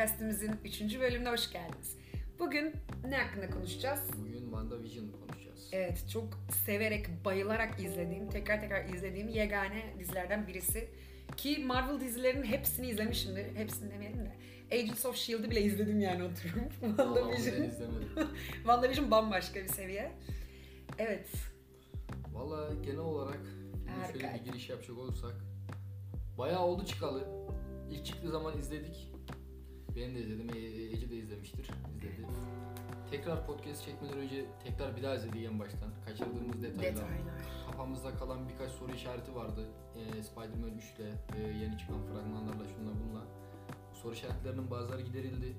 Podcast'imizin 3. bölümüne hoş geldiniz. Bugün ne hakkında konuşacağız? Bugün WandaVision konuşacağız. Evet, çok severek, bayılarak izlediğim, tekrar tekrar izlediğim yegane dizilerden birisi. Ki Marvel dizilerinin hepsini izlemişimdir. Hepsini demeyelim de. Agents of S.H.I.E.L.D'ı bile izledim yani oturup. WandaVision. WandaVision bambaşka bir seviye. Evet. Valla genel olarak şöyle bir giriş yapacak olursak bayağı oldu çıkalı. İlk çıktığı zaman izledik. Ben de izledim. E- Ece de izlemiştir. İzledi. Tekrar podcast çekmeden önce tekrar bir daha izledik en baştan. Kaçırdığımız detaylar. Detaylar. Kafamızda kalan birkaç soru işareti vardı. Ee, Spider-Man 3 ile e, yeni çıkan fragmanlarla şunla bunla. Bu soru işaretlerinin bazıları giderildi.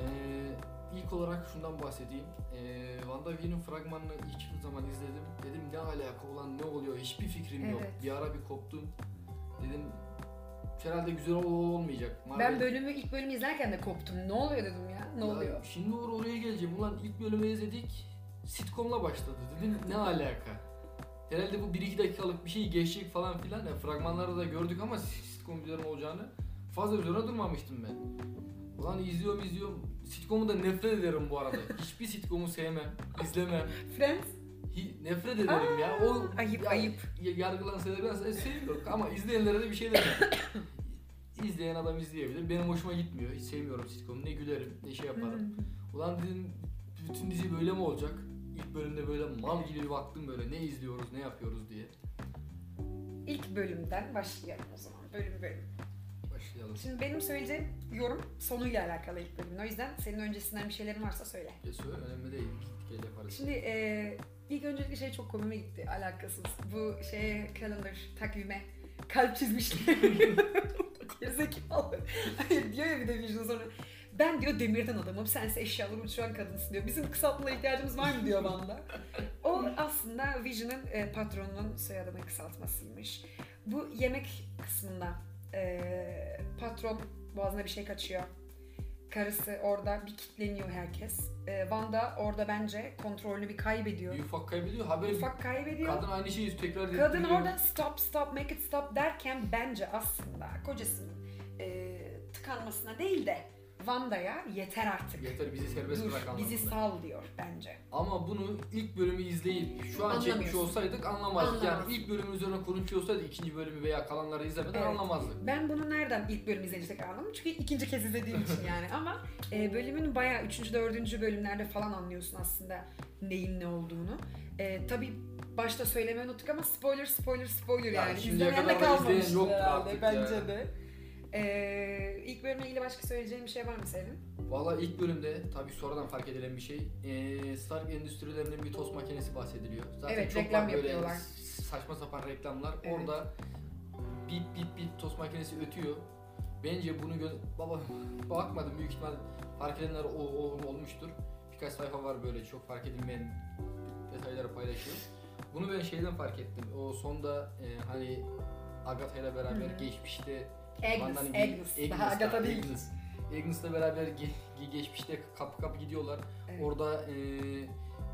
Ee, ilk olarak şundan bahsedeyim. Ee, WandaVision'un fragmanını ilk zaman izledim. Dedim ne alaka olan ne oluyor hiçbir fikrim yok. Evet. Bir ara bir koptum. Dedim herhalde güzel ol olmayacak. Ben Marvel- bölümü ilk bölümü izlerken de koptum. Ne oluyor dedim ya. Ne Ya oluyor? Şimdi or- oraya geleceğim. Ulan ilk bölümü izledik. Sitcom'la başladı. Dedim ne alaka? Herhalde bu 1-2 dakikalık bir şey geçecek falan filan. Ya, fragmanlarda da gördük ama sitcom üzerine olacağını fazla üzerine durmamıştım ben. Ulan izliyorum izliyorum. Sitcom'u da nefret ederim bu arada. Hiçbir sitcom'u sevmem, izlemem. Friends? Hi- nefret ederim ya. O ayıp, ya, ayıp. ya- Yargılansa da ben seviyorum ama izleyenlere de bir şey demem. İzleyen adam izleyebilir. Benim hoşuma gitmiyor. Hiç sevmiyorum sitcom'u. Ne gülerim, ne şey yaparım. Ulan dedim bütün dizi böyle mi olacak? İlk bölümde böyle mal gibi bir baktım böyle ne izliyoruz, ne yapıyoruz diye. İlk bölümden başlayalım o zaman. Bölüm bölüm. Başlayalım. Şimdi benim söyleyeceğim yorum sonuyla alakalı ilk bölümün. O yüzden senin öncesinden bir şeylerin varsa söyle. Ya söyle önemli değil. Gittik el yaparız. Şimdi e, ilk öncelikle şey çok komime gitti alakasız. Bu şeye calendar takvime kalp çizmişler. Gerizekalı. Hayır diyor ya bir de Vision sonra. Ben diyor demirden adamım, sense eşyaları uçuran kadınsın diyor. Bizim kısaltmaya ihtiyacımız var mı diyor Wanda. O aslında Vision'ın e, patronunun soyadının kısaltmasıymış. Bu yemek kısmında e, patron boğazına bir şey kaçıyor. Karısı orada bir kitleniyor herkes. E, Wanda orada bence kontrolünü bir kaybediyor. Bir ufak kaybediyor. Haber Ufak kaybediyor. kadın aynı şeyi tekrar Kadın ettiriyor. orada stop stop make it stop derken bence aslında kocasının e, tıkanmasına değil de Wanda'ya yeter artık. Yeter bizi serbest Dur bırak bizi anlamında. sal diyor bence. Ama bunu ilk bölümü izleyip şu an çekmiş Anlamıyorsun. olsaydık anlamazdık. Yani Anlamazsın. ilk bölümün üzerine olsaydı ikinci bölümü veya kalanları izlemeden Evet. anlamazdık. Ben bunu nereden ilk bölüm izleyince tekrar anladım? Çünkü ikinci kez izlediğim için yani. Ama e, bölümün bayağı üçüncü, dördüncü bölümlerde falan anlıyorsun aslında neyin ne olduğunu. E, tabii başta söylemeyi unuttuk ama spoiler, spoiler, spoiler Ya yani. şimdiye İzlemeyen de kadar da izleyen kalmamıştır yoktur herhalde artık bence ya. de. E, ilk bölümle ilgili başka söyleyeceğim bir şey var mı senin? Valla ilk bölümde tabii sonradan fark edilen bir şey. Ee, Stark Endüstrilerinin bir tost makinesi bahsediliyor. Zaten Evet, çok reklam böyle yapıyorlar. saçma sapan reklamlar. Evet. Orada bip bip bip tost makinesi ötüyor. Bence bunu gö- baba bakmadım büyük ihtimal fark edenler o, o- olmuştur. Birkaç sayfa var böyle çok fark edilmeyen detayları paylaşıyor. Bunu ben şeyden fark ettim. O sonda e, hani Agatha ile beraber Hı hı. geçmişte Agnes, bir- Agnes. Daha Agatha değil. Agnes. Agnes'la beraber ge- ge- geçmişte kapı kapı gidiyorlar. Evet. Orada e,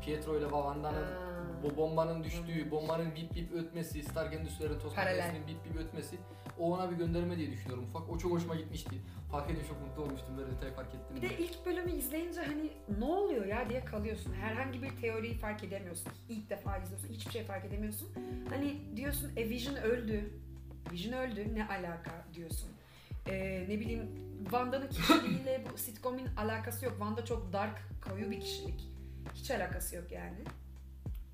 Pietro ile Wanda'nın Aa. bu bombanın düştüğü, bombanın bip bip ötmesi, Stark Endüstrilerin toz Paralel. makinesinin bip bip ötmesi o ona bir gönderme diye düşünüyorum ufak. O çok hoşuma gitmişti. Fark edince çok mutlu olmuştum böyle detay fark ettim. Bir de ilk bölümü izleyince hani ne oluyor ya diye kalıyorsun. Herhangi bir teoriyi fark edemiyorsun. İlk defa izliyorsun. Hiçbir şey fark edemiyorsun. Hani diyorsun e Vision öldü. Vision öldü ne alaka diyorsun. Ee, ne bileyim Wanda'nın kişiliğiyle bu sitcomin alakası yok. Wanda çok dark, koyu bir kişilik. Hiç alakası yok yani.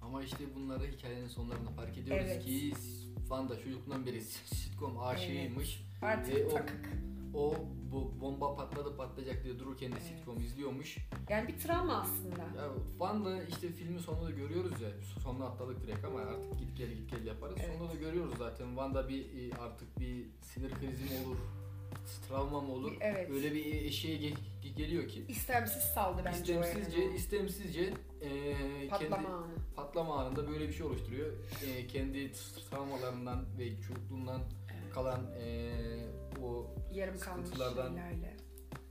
Ama işte bunları hikayenin sonlarında fark ediyoruz Evet. ki Wanda çocukluğundan beri sitcom aşığıymış. Artık Ve takık. O bu bomba patladı patlayacak diye dururken de Evet. sitcom izliyormuş. Yani bir travma aslında. Ya Wanda işte filmin sonunda da görüyoruz ya. Sonuna atladık direkt ama artık git gel git gel yaparız. Evet. Sonunda da görüyoruz zaten. Wanda bir e, artık bir sinir krizi mi olur? Travma mı olur? Evet. Öyle bir eşeğe ge- ge- geliyor ki. İstemsiz saldı bence o İstemsizce, yani. istemsizce e, Patlama kendi anı. patlama anında böyle bir şey oluşturuyor. E, kendi travmalarından ve çocukluğundan kalan e, o Yarım sıkıntılardan-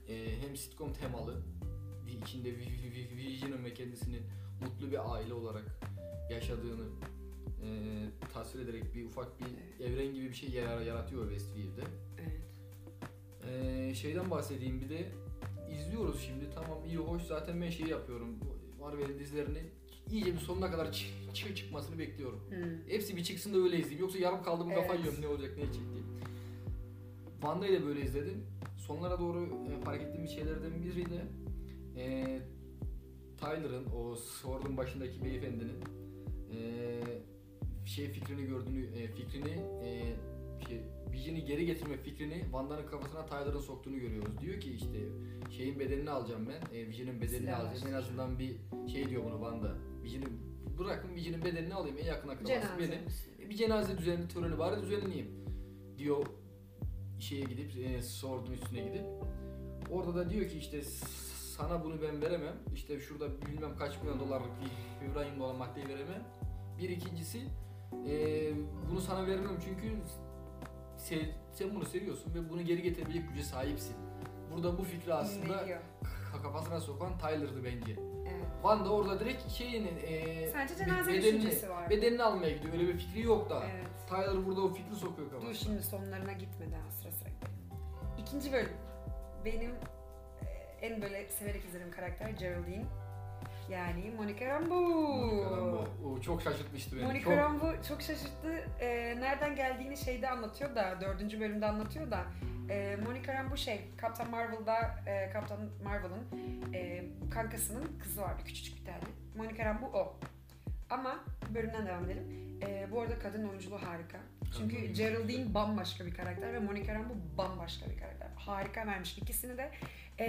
e, hem sitcom temalı içinde vi- vi- vi- Vision'ın ve kendisinin mutlu bir aile olarak yaşadığını e, tasvir ederek bir ufak bir evren gibi bir şey yara- yaratıyor Westview'de. Evet. Ee, şeyden bahsedeyim bir de izliyoruz şimdi tamam iyi hoş zaten ben şey yapıyorum Marvel'in dizilerini iyice bir sonuna kadar çı- çı- çıkmasını bekliyorum. Hmm. Hepsi bir çıksın da öyle izleyeyim yoksa yarım kaldı kafa Evet. yiyorum ne olacak ne edecek diye. Wanda'yı da böyle izledim. Sonlara doğru e, fark ettiğim şeylerden biri de e, Tyler'ın o Sword'un başındaki beyefendinin e, şey fikrini gördüğünü e, fikrini e, şey Vision'i geri getirme fikrini Wanda'nın kafasına Tyler'ın soktuğunu görüyoruz. Diyor ki işte şeyin bedenini alacağım ben. E, Vision'ın bedenini Silah alacağım. En azından bir şey diyor bunu Wanda. Vision'ı bırakın Vision'ın bedenini alayım. En yakın akrabası benim. Bir cenaze düzenli töreni bari düzenleyeyim diyor şeye gidip e, Sword'un üstüne gidip orada da diyor ki işte "S- sana bunu ben veremem. İşte şurada bilmem kaç milyon dolarlık bir uranyum olan maddeyi veremem. Bir ikincisi e, bunu sana vermem çünkü se- sen bunu seviyorsun ve bunu geri getirebilecek güce sahipsin. Burada bu fikri aslında kafasına sokan Tyler'dı bence. Evet. Wanda orada direkt şeyini e, Sadece cenaze bedenini, var. bedenini almaya gidiyor. Öyle bir fikri yok da. Evet. Tyler burada o fikri sokuyor Dur kafasına. şimdi sonlarına gitme daha sıra sıra gidelim. İkinci bölüm. Benim e, en böyle severek izlediğim karakter Geraldine. Yani Monica Rambeau. Monica Rambeau. O çok şaşırtmıştı beni. Monica çok... Rambeau çok şaşırttı. E, nereden geldiğini şeyde anlatıyor da, dördüncü bölümde anlatıyor da. E, Monica Rambeau şey, Captain Marvel'da, e, Captain Marvel'ın e, kankasının kızı vardı küçücük bir tane. Monica Rambeau o. Ama bölümden devam edelim. E, bu arada kadın oyunculuğu harika. Çünkü Kadın Geraldine bambaşka bir karakter ve Monica Rambeau bambaşka bir karakter. Harika vermiş ikisini de. E,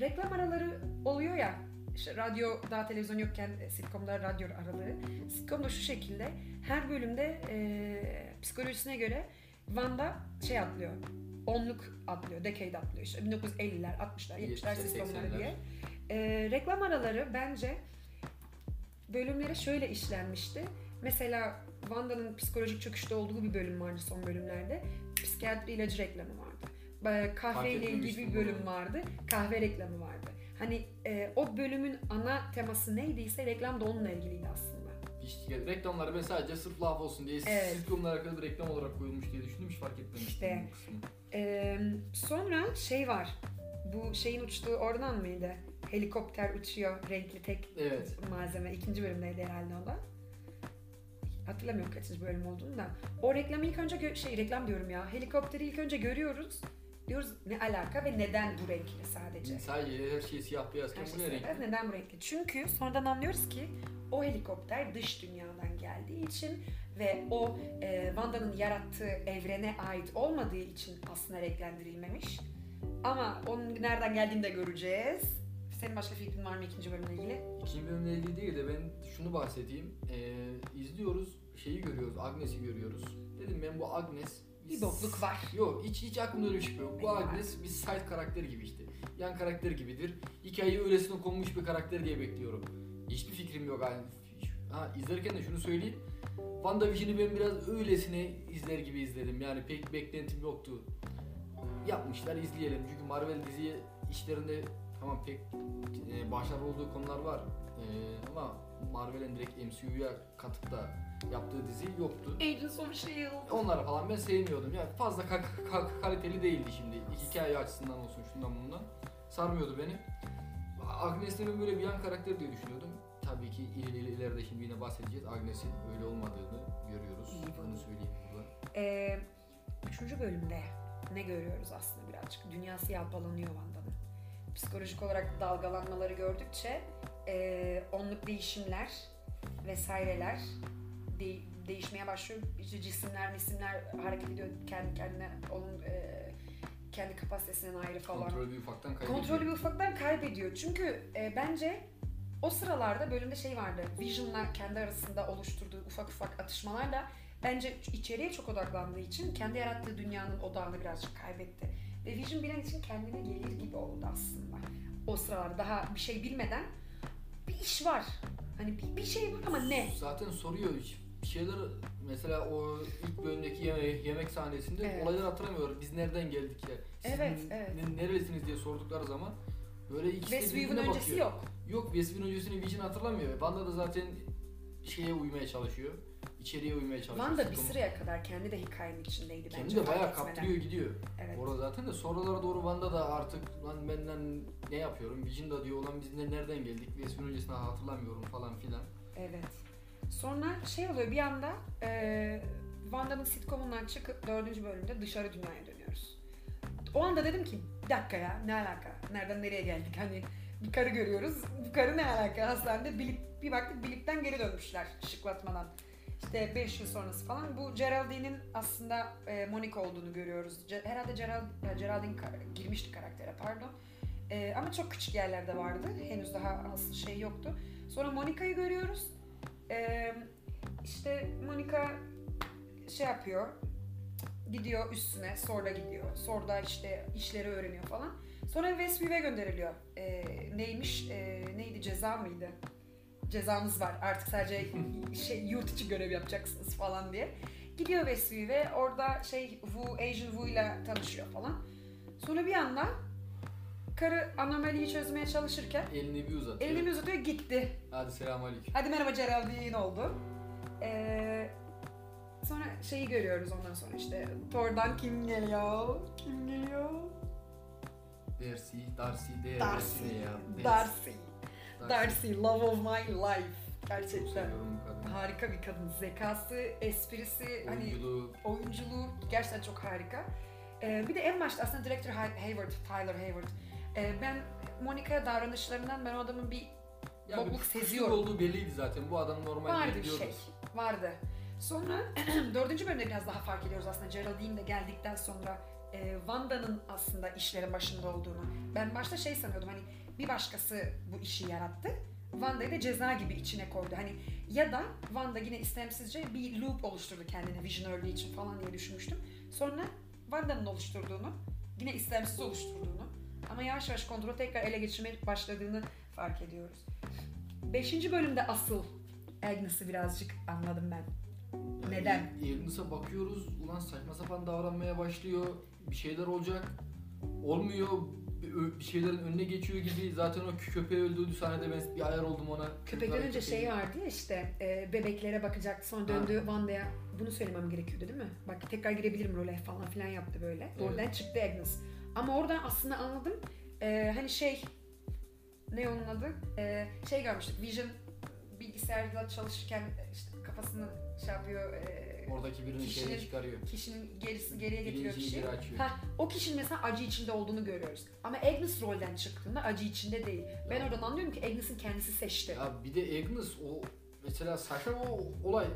reklam araları oluyor ya, işte radyo daha televizyon yokken e, sitcomlar radyo araları. Sitcom da şu şekilde her bölümde e, psikolojisine göre Wanda şey atlıyor. Onluk atlıyor, decade atlıyor. İşte 1950'ler, 60'lar, 70'ler 70'ler, sitcomları 80'ler. diye. E, reklam araları bence bölümlere şöyle işlenmişti. Mesela Wanda'nın psikolojik çöküşte olduğu bir bölüm vardı son bölümlerde. Psikiyatri ilacı reklamı vardı. Kahve ile ilgili bir bölüm vardı. Kahve reklamı vardı. Hani e, o bölümün ana teması neydiyse reklam da onunla ilgiliydi aslında. İşte reklamları ben sadece sırf laf olsun diye Evet. sitcomla alakalı bir reklam olarak koyulmuş diye düşündüm hiç fark etmemiştim İşte. E, sonra şey var. Bu şeyin uçtuğu oradan mıydı? Helikopter uçuyor renkli tek Evet. malzeme. ikinci bölümdeydi herhalde o da. Hatırlamıyorum kaçıncı bölüm olduğunu da. O reklamı ilk önce gö- şey reklam diyorum ya. Helikopteri ilk önce görüyoruz. Diyoruz ne alaka ve neden bu renkli sadece? Sadece her şey siyah beyazken Her şey ne serbest. renk? Neden bu renkli? Çünkü sonradan anlıyoruz ki o helikopter dış dünyadan geldiği için ve o e, Wanda'nın yarattığı evrene ait olmadığı için aslında renklendirilmemiş. Ama onun nereden geldiğini de göreceğiz. Senin başka fikrin var mı ikinci bölümle ilgili? İkinci bölümle ilgili değil de ben şunu bahsedeyim. Ee, izliyoruz, şeyi görüyoruz, Agnes'i görüyoruz. Dedim ben bu Agnes... Bir bokluk var. Yok hiç hiç aklımda öyle bir şey yok. Bu. Agnes bir side karakter gibi işte. Yan karakter gibidir. Hikayeyi öylesine konmuş bir karakter diye bekliyorum. Hiçbir fikrim yok. Yani, ha, izlerken de şunu söyleyeyim. WandaVision'ı ben biraz öylesine izler gibi izledim. Yani pek beklentim yoktu. Yapmışlar izleyelim. Çünkü Marvel dizi işlerinde tamam pek e, başarılı olduğu konular var. E, ama Marvel'in direkt MCU'ya katıp da yaptığı dizi yoktu. Agents of S.H.I.E.L.D. Onları falan ben sevmiyordum. Yani fazla ka- ka- kaliteli değildi şimdi. Hikaye açısından olsun şundan bundan. Sarmıyordu beni. Agnes'te ben böyle bir yan karakter diye düşünüyordum. Tabii ki ileri- ileride şimdi yine bahsedeceğiz. Agnes'in öyle olmadığını görüyoruz. Bunu söyleyeyim burada. Ee, üçüncü bölümde ne görüyoruz aslında birazcık? Dünyası yalpalanıyor Wanda'nın. Psikolojik olarak dalgalanmaları gördükçe ee, onluk değişimler vesaireler de- değişmeye başlıyor. İşte cisimler, misimler hareket ediyor kendi kendine onun ee, kendi kapasitesinden ayrı falan. Kontrolü bir ufaktan kaybediyor. Kontrolü bir ufaktan kaybediyor. Çünkü e, bence o sıralarda bölümde şey vardı. Vision'la kendi arasında oluşturduğu ufak ufak atışmalarla bence içeriye çok odaklandığı için kendi yarattığı dünyanın odağını birazcık kaybetti. Ve Vision bir an için kendine gelir gibi oldu aslında. O sıralarda daha bir şey bilmeden bir iş var. Hani bir, bir şey var ama ne? Zaten soruyor hiç bir şeyler mesela o ilk bölümdeki yeme- yemek sahnesinde Evet. olayları hatırlamıyor. Biz nereden geldik ya? Siz Evet, evet. nerelisiniz diye sordukları zaman böyle ikisi Westview'un birbirine öncesi bakıyor. yok. Yok Westview'un öncesini Vision hatırlamıyor. Wanda da zaten şeye uymaya çalışıyor. İçeriye uymaya çalışıyor. Wanda bir sitcom. sıraya kadar kendi de hikayenin içindeydi bence. Kendi de bayağı kaptırıyor gidiyor. Evet. Orada zaten de sonralara doğru Wanda da artık lan benden ne yapıyorum? Vision da diyor ulan biz ne, nereden geldik? Resmin öncesinde hatırlamıyorum falan filan. Evet. Sonra şey oluyor bir anda e, Wanda'nın sitcomundan çıkıp dördüncü bölümde dışarı dünyaya dönüyoruz. O anda dedim ki bir dakika ya ne alaka? Nereden nereye geldik? Hani bir karı görüyoruz. Bu karı ne alaka? Hastanede bilip, bir baktık bilipten geri dönmüşler şıklatmadan. İşte 5 yıl sonrası falan. Bu Geraldine'in aslında e, Monica olduğunu görüyoruz. Ce- herhalde Gerald, e, Geraldine ka- girmişti karaktere pardon. E, ama çok küçük yerlerde vardı. Henüz daha asıl şey yoktu. Sonra Monica'yı görüyoruz. Ee, işte Monica şey yapıyor. Gidiyor üstüne, sonra gidiyor. Sonra da işte işleri öğreniyor falan. Sonra Westview'e gönderiliyor. Ee, neymiş? Ee, neydi? Ceza mıydı? Cezamız var. Artık sadece şey yurt içi görev yapacaksınız falan diye. Gidiyor Westview'e. Orada şey Wu, Asian Wu ile tanışıyor falan. Sonra bir anda karı anomaliyi çözmeye çalışırken Elini bir uzatıyor. elini bir uzatıyor gitti. Hadi selamünaleyküm. Hadi merhaba Geraldine oldu. Ee, sonra şeyi görüyoruz ondan sonra işte Thor'dan kim geliyor? Kim geliyor? Darcy, Darcy, Darcy, Darcy. Darcy. Darcy, love of my life. Gerçekten harika bir kadın. Zekası, esprisi, hani Oyunculuğu. oyunculuğu gerçekten çok harika. Ee, bir de en başta aslında direktör Hay- Hayward, Tyler Hayward. Ee, ben Monica davranışlarından ben o adamın bir Ya Bokluk bir seziyorum. olduğu belliydi zaten. Bu adam normal Vardı bir şey. Vardı. Sonra dördüncü bölümde biraz daha fark ediyoruz aslında Geraldine de geldikten sonra e, Wanda'nın aslında işlerin başında olduğunu. Ben başta şey sanıyordum hani bir başkası bu işi yarattı. Wanda'yı da ceza gibi içine koydu. Hani ya da Wanda yine istemsizce bir loop oluşturdu kendine Vision öldüğü için falan diye düşünmüştüm. Sonra Wanda'nın oluşturduğunu, yine istemsiz oluşturduğunu ama yavaş yavaş kontrolü tekrar ele geçirmeye başladığını fark ediyoruz. Beşinci bölümde asıl Agnes'ı birazcık anladım ben. Neden? Agnes'a bakıyoruz. Ulan saçma sapan davranmaya başlıyor. Bir şeyler olacak. Olmuyor. Bir, şeylerin önüne geçiyor gibi. Zaten o kö- köpeği öldürdüğü sahnede ben bir ayar oldum ona. Önce köpeği- şey vardı ya işte e, bebeklere bakacaktı sonra döndü Wanda'ya bunu söylemem gerekiyordu değil mi? Bak tekrar girebilirim role falan filan yaptı böyle. Evet. Oradan çıktı Agnes. Ama oradan aslında anladım e, hani şey ne onun adı? E, şey görmüştük Vision bilgisayarla çalışırken işte kafasını şey yapıyor e, Oradaki birini Kişinin- çıkarıyor. kişinin gerisi geriye getiriyor Bilinciyi kişiyi. geri açıyor. Ha, o kişinin mesela acı içinde olduğunu görüyoruz. Ama Agnes rolden çıktığında acı içinde değil. Ben oradan anlıyorum ki Agnes'in kendisi seçti. Ya bir de Agnes o mesela saçma o olay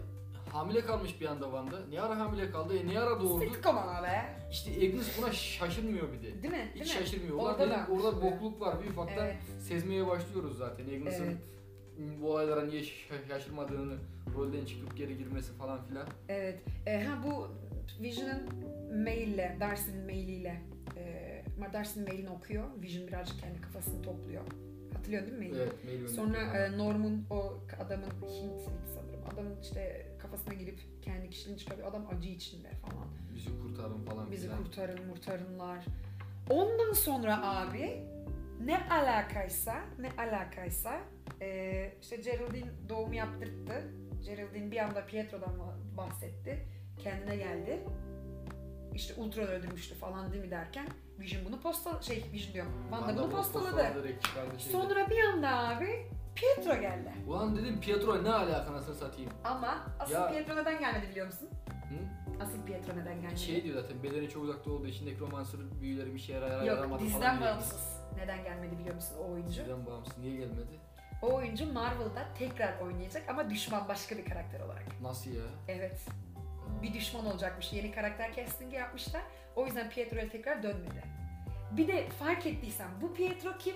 hamile kalmış bir anda Wanda. Ne ara hamile kaldı? E ne ara doğurdu? Sitcom ama be. İşte Agnes buna şaşırmıyor bir de. Değil mi? Hiç Değil mi? şaşırmıyor. Orada dedim, da. orada bokluk var. Bir ufaktan Evet. sezmeye başlıyoruz zaten. Agnes'ın Evet. Bu olaylara niye şa- şaşırmadığını, rolden çıkıp geri girmesi falan filan. Evet. E, ha bu Vision'ın maille, Darcy'nin mailiyle e, Darcy'nin mailini okuyor. Vision birazcık kendi kafasını topluyor. Hatırlıyorsun değil mi maili? Evet, mail Sonra e, Norm'un o adamın Hint'liydi sanırım. Adamın işte kafasına girip kendi kişiliğini çıkarıyor. Adam acı içinde falan. falan. Bizi kurtarın falan Bizi filan. kurtarın, murtarınlar. Ondan sonra abi ne alakaysa, ne alakaysa e, işte Geraldine doğum yaptırttı. Geraldine bir anda Pietro'dan bahsetti. Kendine geldi. İşte Ultron öldürmüştü falan değil mi derken Vision bunu posta şey Vision diyorum. Wanda, Wanda bunu postaladı. postaladı. Sonra bir anda abi Pietro geldi. Ulan dedim Pietro ne alaka nasıl satayım? Ama asıl Ya- Pietro neden gelmedi biliyor musun? Asıl Pietro neden gelmedi? Şey diyor zaten bedeni çok uzakta olduğu için nekromancer büyüleri bir şeye yarar Yok yaramadı diziden diyor. bağımsız. Neden gelmedi biliyor musun o oyuncu? Diziden bağımsız. Niye gelmedi? O oyuncu Marvel'da tekrar oynayacak ama düşman başka bir karakter olarak. Nasıl ya? Evet. Bir düşman olacakmış. Yeni karakter castingi yapmışlar. O yüzden Pietro'ya tekrar dönmedi. Bir de fark ettiysen bu Pietro kim?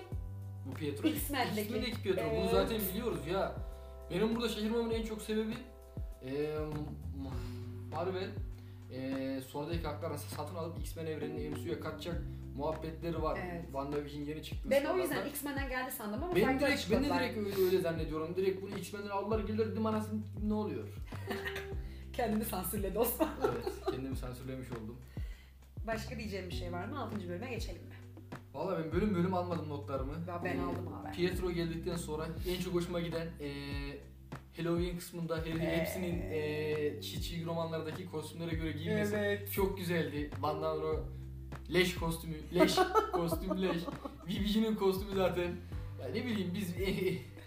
Bu Pietro X-Men'deki. X-Men'deki Pietro. Bunu Evet. zaten biliyoruz ya. Benim burada şaşırmamın en çok sebebi eee Marvel eee son dakika haklarını satın alıp X-Men evrenini MCU'ya katacak muhabbetleri var. Evet. WandaVision yeni çıktı. Ben o yüzden X-Men'den geldi sandım ama ben direkt, ben de direkt öyle, öyle zannediyorum. Direkt bunu X-Men'den aldılar geldiler dedim anasını ne oluyor? Kendini sansürledi Osman. evet kendimi sansürlemiş oldum. Başka diyeceğim bir şey var mı? 6. bölüme geçelim mi? Valla ben bölüm bölüm almadım notlarımı. Ya ben Ee, aldım abi. Pietro geldikten sonra en çok hoşuma giden eee Halloween kısmında her, Ee. hepsinin e, çizgi romanlardaki kostümlere göre giyinmesi Evet. çok güzeldi. Van Damme leş kostümü, leş kostüm leş. BBG'nin kostümü zaten. Ya ne bileyim biz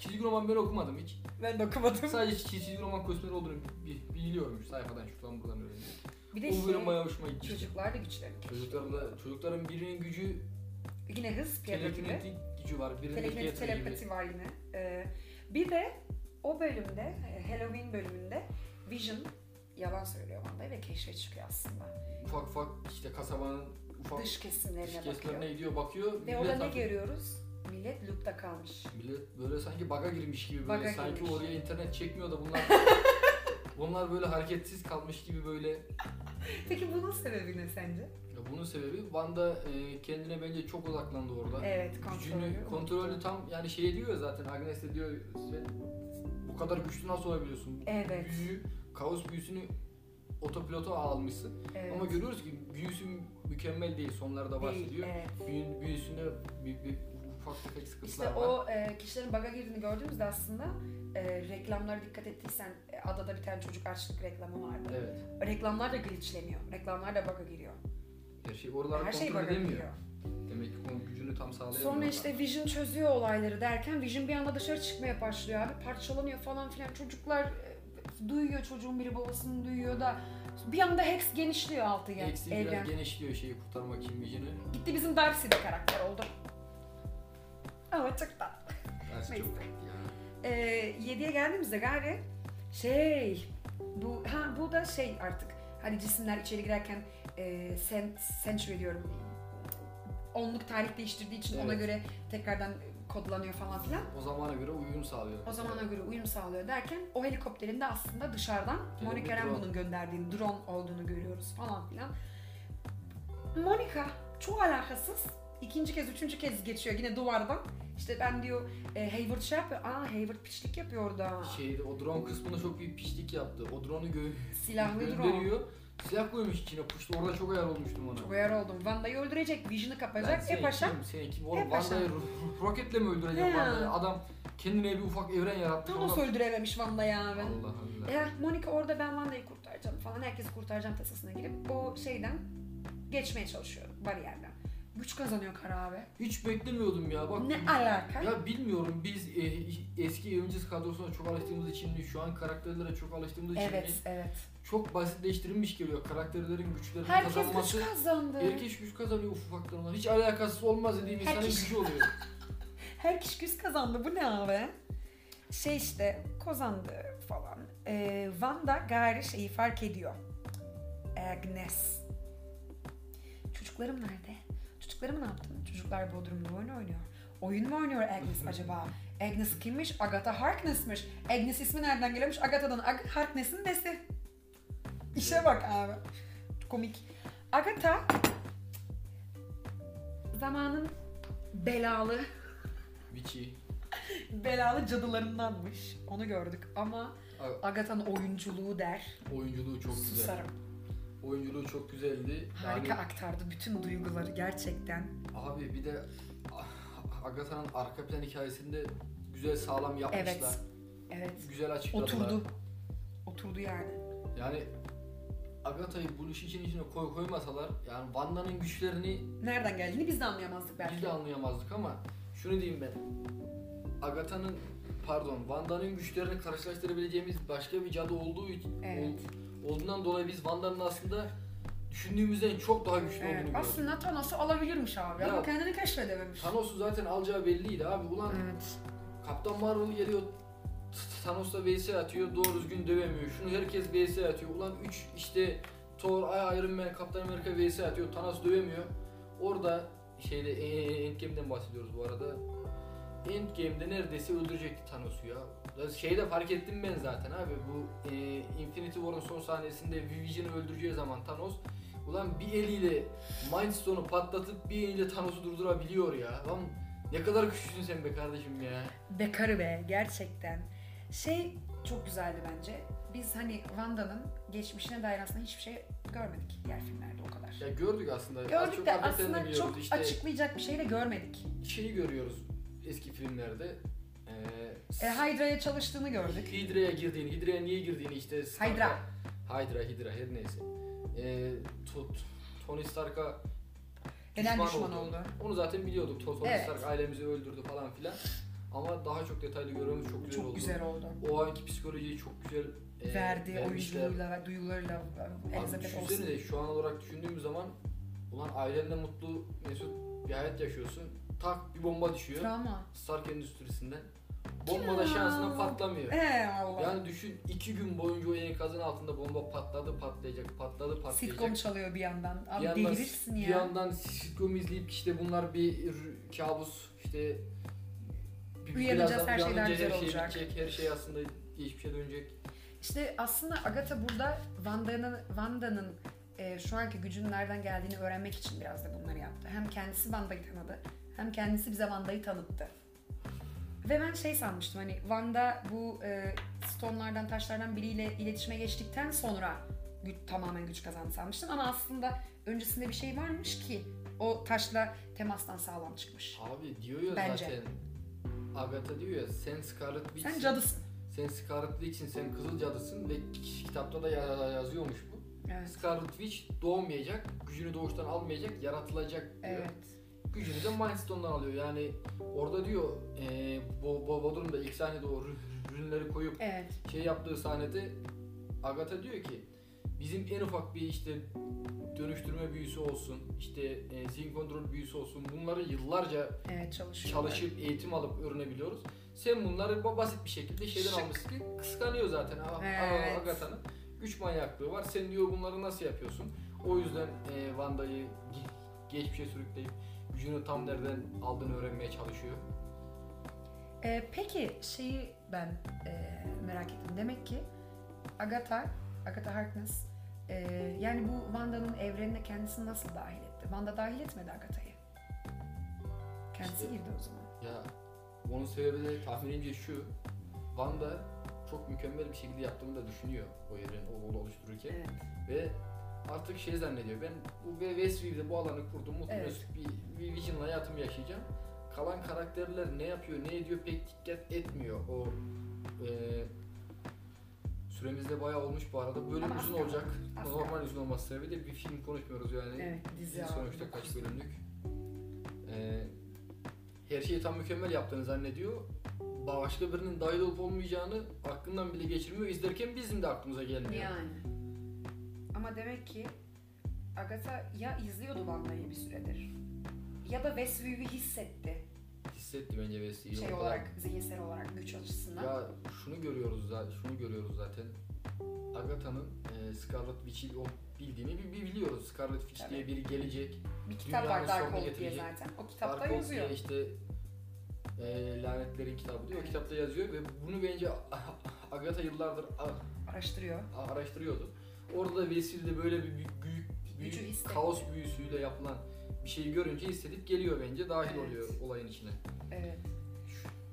çizgi roman ben okumadım hiç. Ben de okumadım. Sadece çizgi roman kostümleri olduğunu bi- biliyorum sayfadan şuradan buradan öğrendim. Bir de O bölüm şey, bayağı hoşuma gitti. çocuklar da güçlerini keşfediyor. Çocukların da çocukların birinin gücü Yine hız, Pietro gibi. telekinetik gücü var. Telekinetik Pietro gibi. telepati var yine. Ee, bir de o bölümde, Halloween bölümünde Vision yalan söylüyor Wanda'ya ve keşfe çıkıyor aslında. Ufak ufak işte kasabanın ufak Dış kesimlerine dış bakıyor. kesimlerine gidiyor bakıyor. Ve orada ne artık- görüyoruz? Millet loop'ta kalmış. Millet böyle sanki baga girmiş gibi böyle Baga sanki girmiş. oraya internet çekmiyor da bunlar bunlar böyle hareketsiz kalmış gibi böyle. Ya Peki bunun sebebi ne sence? bunun sebebi Wanda e, kendine bence çok odaklandı orada. Evet, Gücünü, kontrolü. kontrolü tam yani şey diyor ya zaten Agnes de diyor bu kadar güçlü nasıl olabiliyorsun? Evet. Büyüyü, kaos büyüsünü otopilota almışsın. Evet. Ama görüyoruz ki büyüsü mükemmel değil. Sonlarda bahsediyor. evet. Büyü, büyüsünde bir, bir ufak tefek sıkıntılar İşte var. o e, kişilerin baga girdiğini gördüğümüzde aslında e, reklamlara dikkat ettiysen e, adada bir tane çocuk açlık reklamı vardı. Evet. Reklamlar da glitchleniyor. Reklamlar da baga giriyor. Her şey oraları Her kontrol şey edemiyor. giriyor. Demek ki onun gücünü tam sağlayamıyor. Sonra işte Vision çözüyor olayları derken Vision bir anda dışarı çıkmaya başlıyor abi. Parçalanıyor falan filan. Çocuklar e, duyuyor çocuğun biri babasını duyuyor da bir anda Hex genişliyor altı ya. Eksi evren. biraz genişliyor şeyi kurtarmak için Vision'ı. Gitti bizim Darcy de karakter oldu. Ama çok. Ders Neyse. çok tatlı ya. Ee, 7'ye geldiğimizde gari şey bu ha bu da şey artık hani cisimler içeri girerken e, cent, century diyorum onluk tarih değiştirdiği için ona Evet. göre tekrardan kodlanıyor falan filan. O zamana göre uyum sağlıyor. O zamana göre uyum sağlıyor derken o helikopterin de aslında dışarıdan Evet, Monica bir drone. Rambeau'nun gönderdiğini drone olduğunu görüyoruz falan filan. Monica çok alakasız. İkinci kez, üçüncü kez geçiyor yine duvardan. İşte ben diyor e, Hayward şey yapıyor. Aa Hayward piçlik yapıyor orada. Şeyde o drone kısmında çok büyük pişlik yaptı. O drone'u gö Silahlı drone. gönderiyor. Silah koymuş içine puştu. Orada çok ayar olmuştum ona. Çok uyar oldum. Vanda'yı öldürecek, Vision'ı kapacak. E paşam. kim, seni kim? Oğlum E paşam. Wanda'yı ro- roketle mi öldüreceğim He. Wanda'yı? Adam kendine bir ufak evren yaratmış. Thanos Oradan- öldürememiş Vanda'yı abi. Allah Allah. Ya Monica orada ben Wanda'yı kurtaracağım falan. Herkesi kurtaracağım tasasına girip o şeyden geçmeye çalışıyor bariyerden. Güç kazanıyor kara abi. Hiç beklemiyordum ya. Bak Ne alaka? Ya bilmiyorum biz e, eski Avengers kadrosuna çok alıştığımız için mi, şu an karakterlere çok alıştığımız için Evet, evet. Çok basitleştirilmiş geliyor karakterlerin güçlerini Herkes kazanması. güç kazandı. Herkes güç kazanıyor ufaktan olan. Hiç alakasız olmaz dediğim insanın Herkes- gücü oluyor. Her kişi güç kazandı. Bu ne abi? Şey işte kazandı falan. Ee, Wanda gari şeyi fark ediyor. Agnes. Çocuklarım nerede? Çocuklarımı ne yaptın? Çocuklar Bodrum'da oyun oynuyor. Oyun mu oynuyor Agnes acaba? Agnes kimmiş? Agatha Harkness'mış. Agnes ismi nereden geliyormuş? Agatha'dan Ag- Harkness'in nesi? İşe bak abi. Komik. Agatha zamanın belalı Witchy. belalı cadılarındanmış. Onu gördük ama A- Agatha'nın oyunculuğu der. Oyunculuğu çok güzel. Susarım. Oyunculuğu çok güzeldi. Harika Yani, aktardı bütün duyguları gerçekten. abi bir de ah, Agatha'nın arka plan hikayesinde güzel sağlam yapmışlar. Evet. Evet. Güzel açıkladılar. Oturdu. Oturdu yani. Yani Agatha'yı bu iş için içine koy koymasalar yani Wanda'nın güçlerini Nereden geldiğini biz de anlayamazdık belki. biz de anlayamazdık ama şunu diyeyim ben. Agatha'nın pardon Wanda'nın güçlerini karşılaştırabileceğimiz başka bir cadı olduğu için Evet. ol- olduğundan dolayı biz Wanda'nın aslında düşündüğümüzden çok daha güçlü Evet. olduğunu gördük. Aslında Thanos'u alabilirmiş abi Ya, ama kendini keşfedememiş. Thanos'u zaten alacağı belliydi abi. Ulan Evet. Kaptan Marvel geliyor Thanos'la vs atıyor doğru düzgün dövemiyor. Şunu herkes vs atıyor. Ulan 3 işte Thor, Iron Man, Kaptan Amerika vs atıyor. Thanos dövemiyor. Orada şeyde e, e, Endgame'den bahsediyoruz bu arada. Endgame'de neredeyse öldürecekti Thanos'u ya. Şeyde fark ettim ben zaten abi bu e, Infinity War'ın son sahnesinde Vision'ı öldüreceği zaman Thanos ulan bir eliyle Mind Stone'u patlatıp bir eliyle Thanos'u durdurabiliyor ya. Lan ne kadar güçlüsün sen be kardeşim ya. Bekarı be gerçekten. Şey çok güzeldi bence. Biz hani Wanda'nın geçmişine dair aslında hiçbir şey görmedik diğer filmlerde o kadar. Ya gördük aslında. Gördük çok de aslında çok İşte açıklayacak bir şey de görmedik. şeyi görüyoruz eski filmlerde. Ee, E, Hydra'ya çalıştığını gördük. Hydra'ya girdiğini, Hydra'ya niye girdiğini işte Stark'a- Hydra. Hydra, Hydra her neyse. Ee, to- Tony Stark'a Neden düşman düşman oldu. oldu? Onu zaten biliyorduk. To- Tony Evet. Stark ailemizi öldürdü falan filan. Ama daha çok detaylı görmemiz çok güzel Çok oldu. güzel oldu. O anki psikolojiyi çok güzel e, Verdi vermişler. oyunculuğuyla ve duygularıyla Abi Elizabeth düşünsene Olsen. de şu an olarak düşündüğümüz zaman ulan ailenle mutlu mesut bir hayat yaşıyorsun. Tak bir bomba düşüyor. Travma. Stark Endüstrisi'nden. Bomba da şansına patlamıyor. Ee Allah. Yani düşün iki gün boyunca o enkazın altında bomba patladı patlayacak patladı patlayacak. Sitcom çalıyor bir yandan. Abi delirirsin bir ya. yandan sitcom izleyip işte bunlar bir r- kabus işte Uyanacağız, her şey uyanınca güzel her şey olacak. bitecek, her şey aslında geçmişe dönecek. İşte aslında Agatha burada Wanda'nın Wanda'nın e, şu anki gücünün nereden geldiğini öğrenmek için biraz da bunları yaptı. Hem kendisi Wanda'yı tanıdı hem kendisi bize Wanda'yı tanıttı. Ve ben şey sanmıştım hani Wanda bu e, stonelardan taşlardan biriyle iletişime geçtikten sonra güç, tamamen güç kazandı sanmıştım. Ama aslında öncesinde bir şey varmış ki o taşla temastan sağlam çıkmış. Abi diyor ya Bence. zaten Agatha diyor ya sen Scarlet Witch'sin. Sen cadısın. Sen Scarlet Witch'sin, sen kızıl cadısın ve kitapta da ya- yazıyormuş bu. Evet. Scarlet Witch doğmayacak, gücünü doğuştan almayacak, yaratılacak diyor. Evet. Gücünü de Mind Stone'dan alıyor. Yani orada diyor e, Bo Bo Bodrum'da ilk sahnede o rü- ürünleri koyup Evet. şey yaptığı sahnede Agatha diyor ki bizim en ufak bir işte dönüştürme büyüsü olsun, işte e, zihin kontrol büyüsü olsun bunları yıllarca Evet çalışıp eğitim alıp öğrenebiliyoruz. Sen bunları ba- basit bir şekilde şeyden Şık. almışsın ki kıskanıyor zaten Evet. Agatha'nın. Güç manyaklığı var. Sen diyor bunları nasıl yapıyorsun? O yüzden e, Wanda'yı ge- geçmişe sürükleyip gücünü tam nereden aldığını öğrenmeye çalışıyor. Ee, peki şeyi ben e, merak ettim. Demek ki Agatha, Agatha Harkness e, yani bu Wanda'nın evrenine kendisini nasıl dahil etti? Wanda dahil etmedi Agatha'yı. Kendisi İşte- girdi o zaman. Ya onun sebebi de tahminimce şu. Wanda çok mükemmel bir şekilde yaptığını da düşünüyor o yerin o oluştururken. Evet. Ve artık şey zannediyor. Ben bu Westview'de bu alanı kurdum. Mutlu Evet. mesut bir, bir Vision'la hayatımı yaşayacağım. Kalan karakterler ne yapıyor, ne ediyor pek dikkat etmiyor. O e, süremiz de bayağı olmuş bu arada. Bölüm Ama az uzun kaldı. olacak. Az Normal uzun olması sebebi de bir film konuşmuyoruz yani. Evet dizi sonuçta kaç bölümlük. E, her şeyi tam mükemmel yaptığını zannediyor. Başka birinin dahil olup olmayacağını aklından bile geçirmiyor. İzlerken bizim de aklımıza gelmiyor. Yani. Ama demek ki Agatha ya izliyordu Wanda'yı bir süredir ya da Westview'u hissetti Hissetti bence Wesley'i. şey olarak, zihinsel olarak, güç açısından. Ya şunu görüyoruz zaten, şunu görüyoruz zaten. Agatha'nın e, Scarlet Witch'i o bildiğini bir, bir biliyoruz. Scarlet Witch Tabii. diye biri gelecek. bir kitap var Darkhold diye zaten. O kitapta Darkhold yazıyor. diye işte e, lanetlerin kitabı diyor. O kitapta yazıyor ve bunu bence Agatha yıllardır a- Araştırıyor. a- araştırıyordu. Orada da Wesley'de böyle bir büyük büyük, büyük kaos büyüsüyle yapılan bir şeyi görünce hissedip geliyor bence. Dahil Evet. oluyor olayın içine. Evet.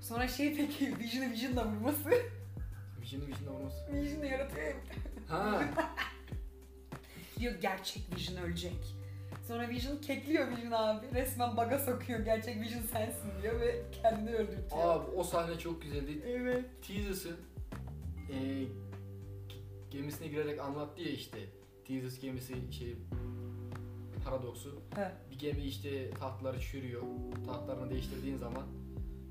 Sonra şey peki Vision'ı Vision'la vurması. Vision'ı Vision'la vurması. Vision'ı yaratıyor ya. Ha. Diyor gerçek Vision ölecek. Sonra Vision kekliyor Vision abi. Resmen baga sokuyor. Gerçek Vision sensin diyor ve kendini öldürtüyor. Abi o sahne çok güzeldi. Evet. Theseus'ın e, gemisine girerek anlattı ya işte. Theseus gemisi şey paradoksu. He. Bir gemi işte tahtları çürüyor. Tahtlarını değiştirdiğin zaman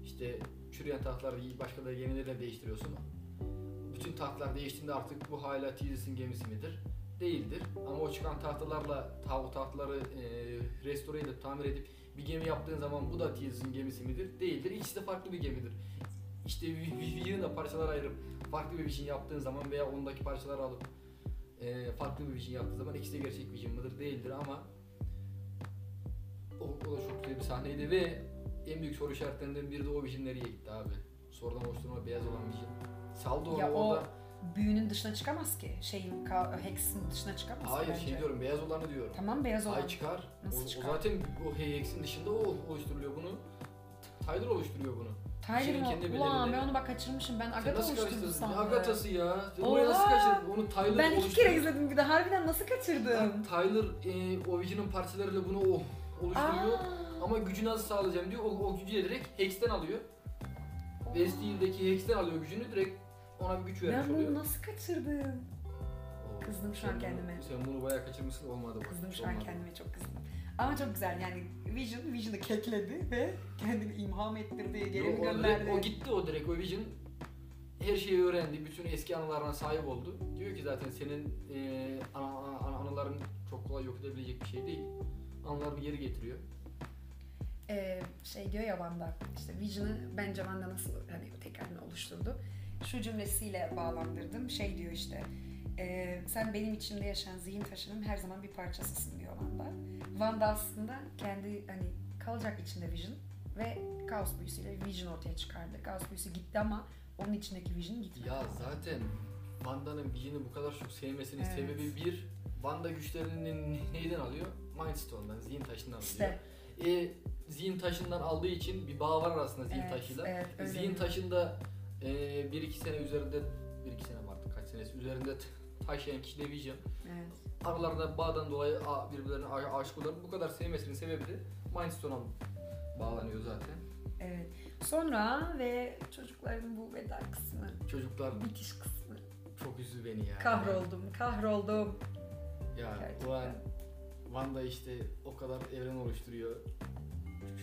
işte çürüyen tahtları başkaları yenilerine değiştiriyorsun. Bütün tahtlar değiştiğinde artık bu hala Theseus'ın gemisi midir? Değildir. Ama o çıkan tahtalarla ta, o tahtları e, restore edip tamir edip bir gemi yaptığın zaman bu da Theseus'ın gemisi midir? Değildir. İkisi de farklı bir gemidir. İşte Vision'ı da parçalara ayırıp farklı bir Vision yaptığın zaman veya ondaki parçaları alıp e, farklı bir Vision yaptığın zaman ikisi de gerçek Vision mıdır? Değildir ama o, o da çok güzel bir sahneydi ve en büyük soru işaretlerinden biri de o Vision nereye gitti abi? Sonradan oluşturma beyaz olan Vision. Saldı onu Ya o orada. büyünün dışına çıkamaz ki. Şeyin, Hex'in dışına çıkamaz Hayır bence. şey diyorum beyaz olanı diyorum. Tamam beyaz olan. Ay çıkar. Nasıl o, çıkar? o zaten o Hex'in dışında o oluşturuluyor bunu. Tyler oluşturuyor bunu. Tyler Vision'ın mı? Ulan ben onu bak kaçırmışım. Ben Agatha oluşturdum sandım. Ne Agatha'sı ya? Oraya nasıl kaçırdın? Onu Tyler Ben iki kere izledim bir de. Harbiden nasıl kaçırdım? Lan Tyler e, o Vision'ın parçalarıyla bunu o, oluşturuyor. Aa, Ama gücü nasıl sağlayacağım diyor. O, o gücü de direkt Hex'ten alıyor. Westield'deki Hex'ten alıyor gücünü direkt ona bir güç vermiş Ben oluyor. bunu nasıl kaçırdım? Oo, Kızdım şu an sen bunu- kendime. Sen bunu bayağı kaçırmışsın olmadı. bak, Kızdım şu an olmadı. kendime çok kızdım. Ama çok güzel yani Vision, Vision'ı kekledi ve kendini imham ettirdi, geri Yok, mi o, gönderdi? direkt- o gitti o direkt o Vision her şeyi öğrendi, bütün eski anılarına sahip oldu. Diyor ki zaten senin e, ana, ana- anıların çok kolay yok edebilecek bir şey değil. Anılarını geri getiriyor. Ee, şey diyor ya Wanda, işte Vision'ı bence Wanda nasıl hani tekrarını oluşturdu. Şu cümlesiyle bağlandırdım. Şey diyor işte, e, sen benim içimde yaşayan zihin taşının her zaman bir parçasısın diyor Wanda. Wanda aslında kendi hani kalacak içinde Vision ve Kaos büyüsüyle Vision ortaya çıkardı. Kaos büyüsü gitti ama onun içindeki Vision gitmedi. Ya zaten Wanda'nın Vision'ı bu kadar çok sevmesinin Evet. sebebi bir, Wanda güçlerini neyden alıyor? Mind Stone'dan, zihin taşından alıyor. İşte E, zihin taşından aldığı için bir bağ var arasında zihin evet, taşıyla. evet, öyle. Zihin taşında e, bir iki sene üzerinde, bir iki sene mi artık kaç senesi üzerinde taşıyan kişi de Vision. Evet. Aralarında bağdan dolayı birbirlerine aşık oluyor. Bu kadar sevmesinin sebebi de Mind Stone'a bağlanıyor zaten. Evet. Sonra ve çocukların bu veda kısmı, Çocuklar bitiş kısmı. çok üzdü beni ya. Kahroldum, kahroldum. Ya Gerçekten. ulan Wanda işte o kadar evren oluşturuyor.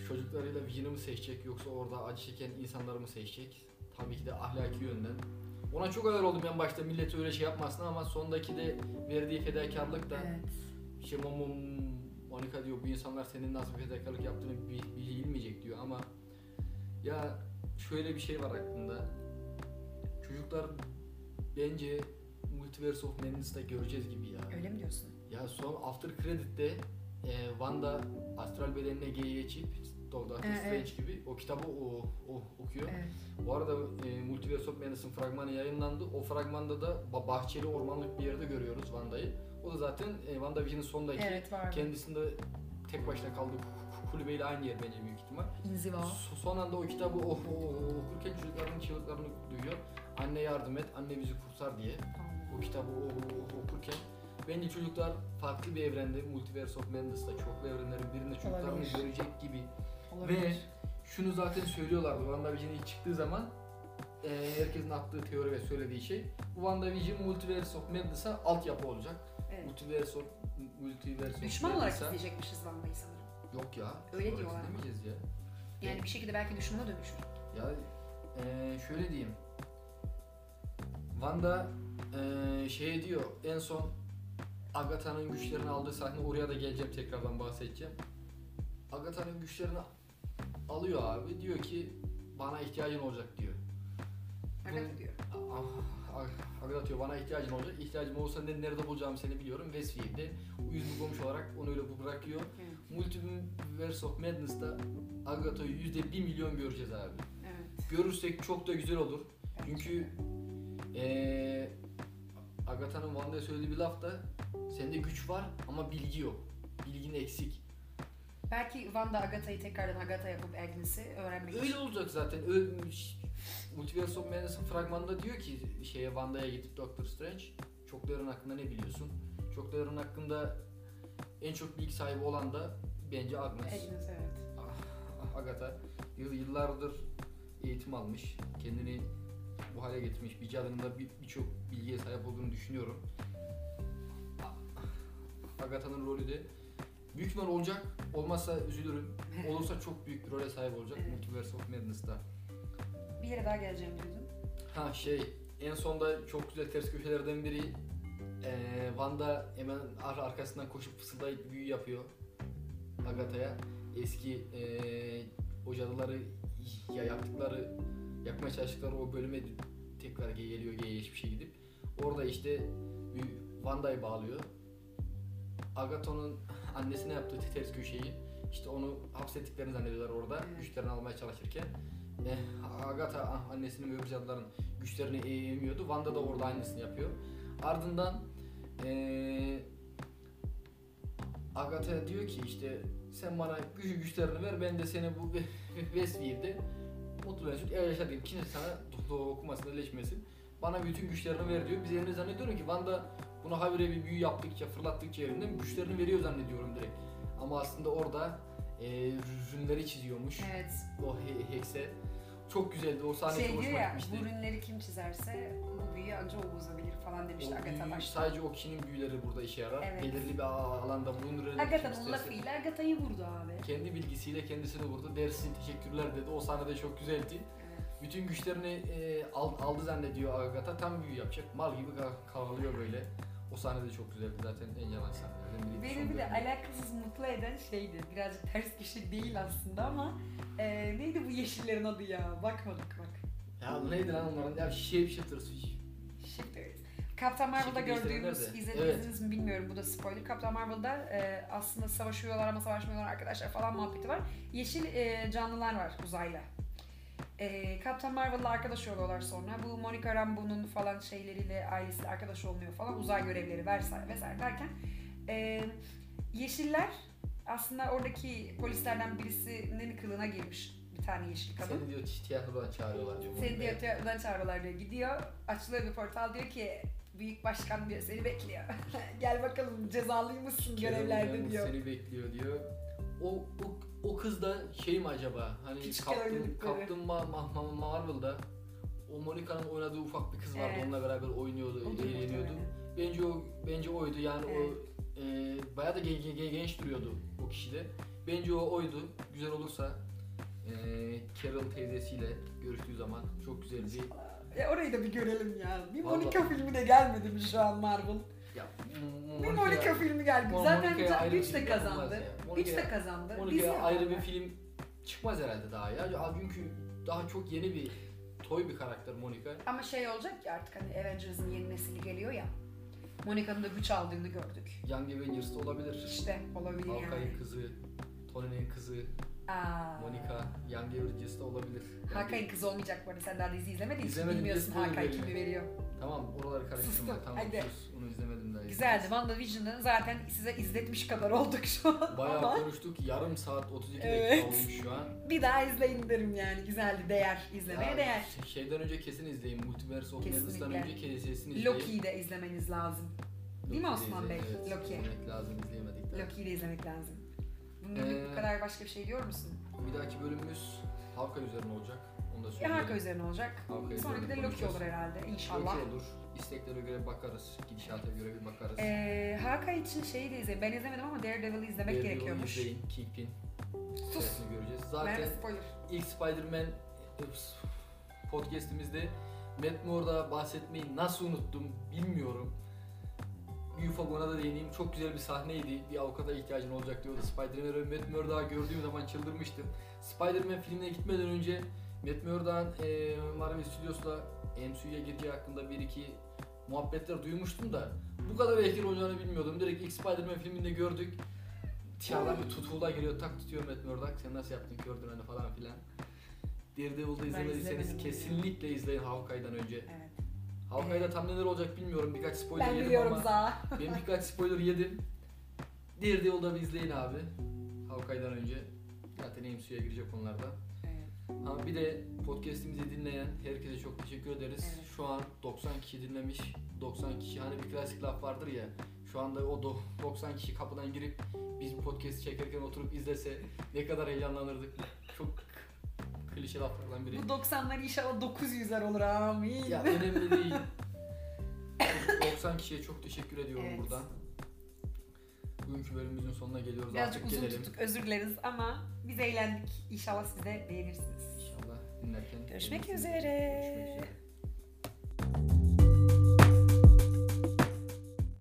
Çocuklarıyla Vision'ı mı seçecek yoksa orada acı çeken insanları mı seçecek? Tabii ki de ahlaki yönden. Ona çok ağır oldum en başta millet öyle şey yapmasın ama sondaki de verdiği fedakarlık da Evet. işte Momom Monica diyor bu insanlar senin nasıl fedakarlık yaptığını bi- bilmeyecek diyor ama ya şöyle bir şey var aklımda. Çocuklar bence Multiverse of Madness'ta göreceğiz gibi ya. Öyle mi diyorsun? Ya son After Credit'te e, Wanda astral bedenine geri geçip Doctor Evet, Strange evet. gibi o kitabı o, o okuyor. Evet. Bu arada e, Multiverse of Madness'ın fragmanı yayınlandı. O fragmanda da ba- bahçeli ormanlık bir yerde görüyoruz Wanda'yı. O da zaten e, WandaVision'ın sondaki Evet kendisinde tek başına kaldığı ku- kulübeyle aynı yer bence büyük ihtimal. İnziva. So- son anda o kitabı o, o- o- okurken çocukların çığlıklarını duyuyor. Anne yardım et, anne bizi kurtar diye o kitabı o, o- okurken bence çocuklar farklı bir evrende Multiverse of Madness'ta çoklu evrenlerin birinde çocuklarını Olabilir. görecek gibi Olabilir. ve şunu zaten söylüyorlardı WandaVision ilk çıktığı zaman e, herkesin attığı teori ve söylediği şey bu WandaVision Multiverse of Madness'a altyapı olacak. Evet. Multiverse of Multiverse of Düşman olarak Madness'a- izleyecekmişiz Wanda'yı sanırım. Yok ya. Öyle diyorlar izlemeyeceğiz ya. Yani bir şekilde belki düşmana dönüşür. Ya eee, şöyle diyeyim. Wanda eee şey diyor en son Agatha'nın güçlerini aldığı sahne oraya da geleceğim tekrardan bahsedeceğim. Agatha'nın güçlerini alıyor abi diyor ki bana ihtiyacın olacak diyor. Agatha diyor. Ah, ah, Agatha diyor bana ihtiyacın olacak. İhtiyacım olursa ne- nerede bulacağımı seni biliyorum. Westfield'de uyuz bir komşu olarak onu öyle bırakıyor. Evet. Multiverse of Madness'ta Agatha'yı %1 milyon göreceğiz abi. evet. Görürsek çok da güzel olur. Çünkü de. Agatha'nın Wanda'ya söylediği bir laf da sende güç var ama bilgi yok. Bilgin eksik. Belki Wanda Agatha'yı tekrardan Agatha yapıp Agnes'i öğrenmek Öyle için. olacak zaten. Ölmüş. Multiverse of Madness'ın fragmanında diyor ki şeye Wanda'ya gidip Doctor Strange çokların hakkında ne biliyorsun? Çokların hakkında en çok bilgi sahibi olan da bence Agnes. Agnes evet. Ah, Agatha yıl- yıllardır eğitim almış. Kendini bu hale getirmiş. Bir cadının bir- birçok bilgiye sahip olduğunu düşünüyorum. Agatha'nın rolü de büyük ihtimal olacak. Olmazsa üzülürüm. Olursa çok büyük bir role sahip olacak Evet. Multiverse of Madness'ta. Bir yere daha geleceğim diyordun. Ha şey en sonda çok güzel ters köşelerden biri eee Wanda hemen ar- arkasından koşup fısıldayıp büyü yapıyor Agatha'ya. Eski eee o cadıları ya yaptıkları yapmaya çalıştıkları o bölüme tekrar ge- geliyor ge- geçmişe gidip orada işte bir Wanda'yı bağlıyor. Agatha'nın annesine yaptığı ters köşeyi işte onu hapsettiklerini zannediyorlar orada Evet. güçlerini almaya çalışırken. Eh, Agatha annesinin ve öbür cadıların güçlerini emiyordu. Wanda da orada aynısını yapıyor. Ardından eee Agatha diyor ki işte sen bana gücü güçlerini ver ben de seni bu Westfield'de mutlu mesut yaşatayım. Kimse sana do- do- okumasın, leşmesin. Bana bütün güçlerini ver diyor. Biz evine zannediyorum ki Wanda buna habire bir büyü yaptıkça, fırlattıkça elinden güçlerini veriyor zannediyorum direkt. Ama aslında orada eee rünleri çiziyormuş Evet. o he- hekse. Çok güzeldi. O sahne Şey çok diyor hoşuma ya, gitmişti. bu ürünleri kim çizerse bu büyüyü anca o bozabilir falan demişti O Agatha büyü- başta. sadece o kişinin büyüleri burada işe yarar. Evet. Belirli bir alanda bulunur. Agatha'nın lafıyla Agatha'yı vurdu abi. Kendi bilgisiyle kendisini vurdu. Dersin teşekkürler dedi. O sahne de çok güzeldi. Evet. Bütün güçlerini e, al- aldı zannediyor Agatha. Tam büyü yapacak. Mal gibi ka- kavruluyor böyle. O sahne de çok güzeldi zaten en yalan sahnelerden biri. Beni bir de alakasız mutlu eden şeydi. Birazcık ters şey değil aslında ama e, neydi bu yeşillerin adı ya? Bakmadık bak. Ya bu neydi lan onların? Ya şey bir şey tırsın. Shifters. Captain Marvel'da Şekil gördüğümüz, değiştirenler de. izlediniz Evet. mi bilmiyorum bu da spoiler. Captain Marvel'da e, aslında savaşıyorlar ama savaşmıyorlar arkadaşlar falan muhabbeti var. Yeşil e, canlılar var uzaylı. E, Captain Marvel'la arkadaş oluyorlar sonra. Bu Monica Rambeau'nun falan şeyleriyle ailesiyle arkadaş olmuyor falan. Uzay görevleri vesaire vesaire derken e, yeşiller aslında oradaki polislerden birisinin kılığına girmiş bir tane yeşil kadın. Seni diyor tiyatrodan çağırıyorlar diyor. Seni diyor tiyatrodan çağırıyorlar diyor. Gidiyor açılıyor bir portal diyor ki büyük başkan diyor seni bekliyor. Gel bakalım cezalıymışsın görevlerde diyor. Seni bekliyor diyor. O, o, o kız da şey mi acaba? Hani oynadıkları. Captain Ma- Ma- Ma- Marvel'da o Monica'nın oynadığı ufak bir kız vardı. Evet. Onunla beraber oynuyordu, Odur eğleniyordu. Bence o bence oydu. Yani Evet. o e, bayağı da gen- gen- genç duruyordu o kişide. Bence o oydu. Güzel olursa e, Carol teyzesiyle görüştüğü zaman çok güzel bir Ya orayı da bir görelim ya. Bir Vallahi- Monica filmi de gelmedi mi şu an Marvel? Ya Bir Monica filmi geldi. Zaten bir de kazandı. Güç de kazandı. Dizi Monica'ya ayrı bir film çıkmaz herhalde daha ya. Çünkü daha çok yeni bir toy bir karakter Monica. Ama şey olacak ya artık hani Avengers'ın yeni nesili geliyor ya. Monica'nın da güç aldığını gördük. Young Avengers'ta olabilir. İşte olabilir yani. Hawkeye'in kızı, Tony'nin kızı, Aa. Monica, Young Avengers'ta olabilir. Yani- Hakan'ın kızı olmayacak bu arada. Sen daha dizi izlemediğin için bilmiyorsun veriyor. kimi veriyor. Tamam oraları karıştırma. Sustum, Tamam hadi. sus. Onu izlemedim. Güzeldi. WandaVision'ı zaten size izletmiş kadar olduk şu an. Bayağı Ama konuştuk. Yarım saat 32 Evet. dakika olmuş şu an. bir daha izleyin derim yani. Güzeldi. Değer. izlemeye Ya, değer. Şeyden önce kesin izleyin. Multiverse of Madness'tan önce kesin izleyin. Loki'yi de izlemeniz lazım. Değil mi Osman Bey? Evet, Loki. izlemek lazım izleyemedik. daha. Loki'yi de izlemek lazım. Bunun Ee, bu kadar başka bir şey diyor musun? Bir dahaki bölümümüz Hawkeye üzerine olacak. Onu da Ya söyleyeyim. Haka üzerine olacak. Hawkeye Sonraki de Loki olur herhalde inşallah. Loki olur. İsteklere göre bakarız. Gidişata göre bir bakarız. Ee, Haka için şeyi de izleyin. Ben izlemedim ama Daredevil'ı izlemek Daredevil'ı gerekiyormuş. izleyin. Kingpin. Sus. Sesini göreceğiz. Zaten... Zaten spoiler. ilk Spider-Man podcastimizde Matt Murdock'a bahsetmeyi nasıl unuttum bilmiyorum. Bir ufak ona da değineyim. Çok güzel bir sahneydi. Bir avukata ihtiyacın olacak diyordu. Spider-Man ve Matt Murdock'ı gördüğüm zaman çıldırmıştım. Spider-Man filmine gitmeden önce Matt Murdock'ın e, Marvel Studios'la MCU'ya girdiği hakkında bir iki muhabbetler duymuştum da bu kadar etkili olacağını bilmiyordum. Direkt ilk Spider-Man filminde gördük. Dışarıdan bir tutuğula giriyor, tak tutuyor Matt Murdock. Sen nasıl yaptın gördün hani falan filan. Daredevil'da izlemediyseniz kesinlikle izleyin Hawkeye'dan önce. Evet. Hawkeye'da tam neler olacak bilmiyorum. Birkaç spoiler Ben yedim biliyorum ama Zaha. ben birkaç spoiler yedim. Daredevil'da bir izleyin abi. Hawkeye'dan önce. Zaten MCU'ya girecek onlarda. Ama bir de podcast'imizi dinleyen herkese çok teşekkür ederiz. Evet. Şu an 90 kişi dinlemiş. 90 kişi hani bir klasik laf vardır ya. Şu anda o do- 90 kişi kapıdan girip biz bu podcast'i çekerken oturup izlese ne kadar heyecanlanırdık. Çok klişe laflardan biri. Bu 90'lar inşallah 900'ler olur amin. Ya önemli değil. 90 kişiye çok teşekkür ediyorum Evet. buradan. Bugünkü bölümümüzün sonuna geliyoruz. Birazcık Artık uzun gelelim. tuttuk özür dileriz ama biz eğlendik. İnşallah siz de beğenirsiniz. İnşallah dinlerken. Görüşmek üzere. Görüşmek üzere.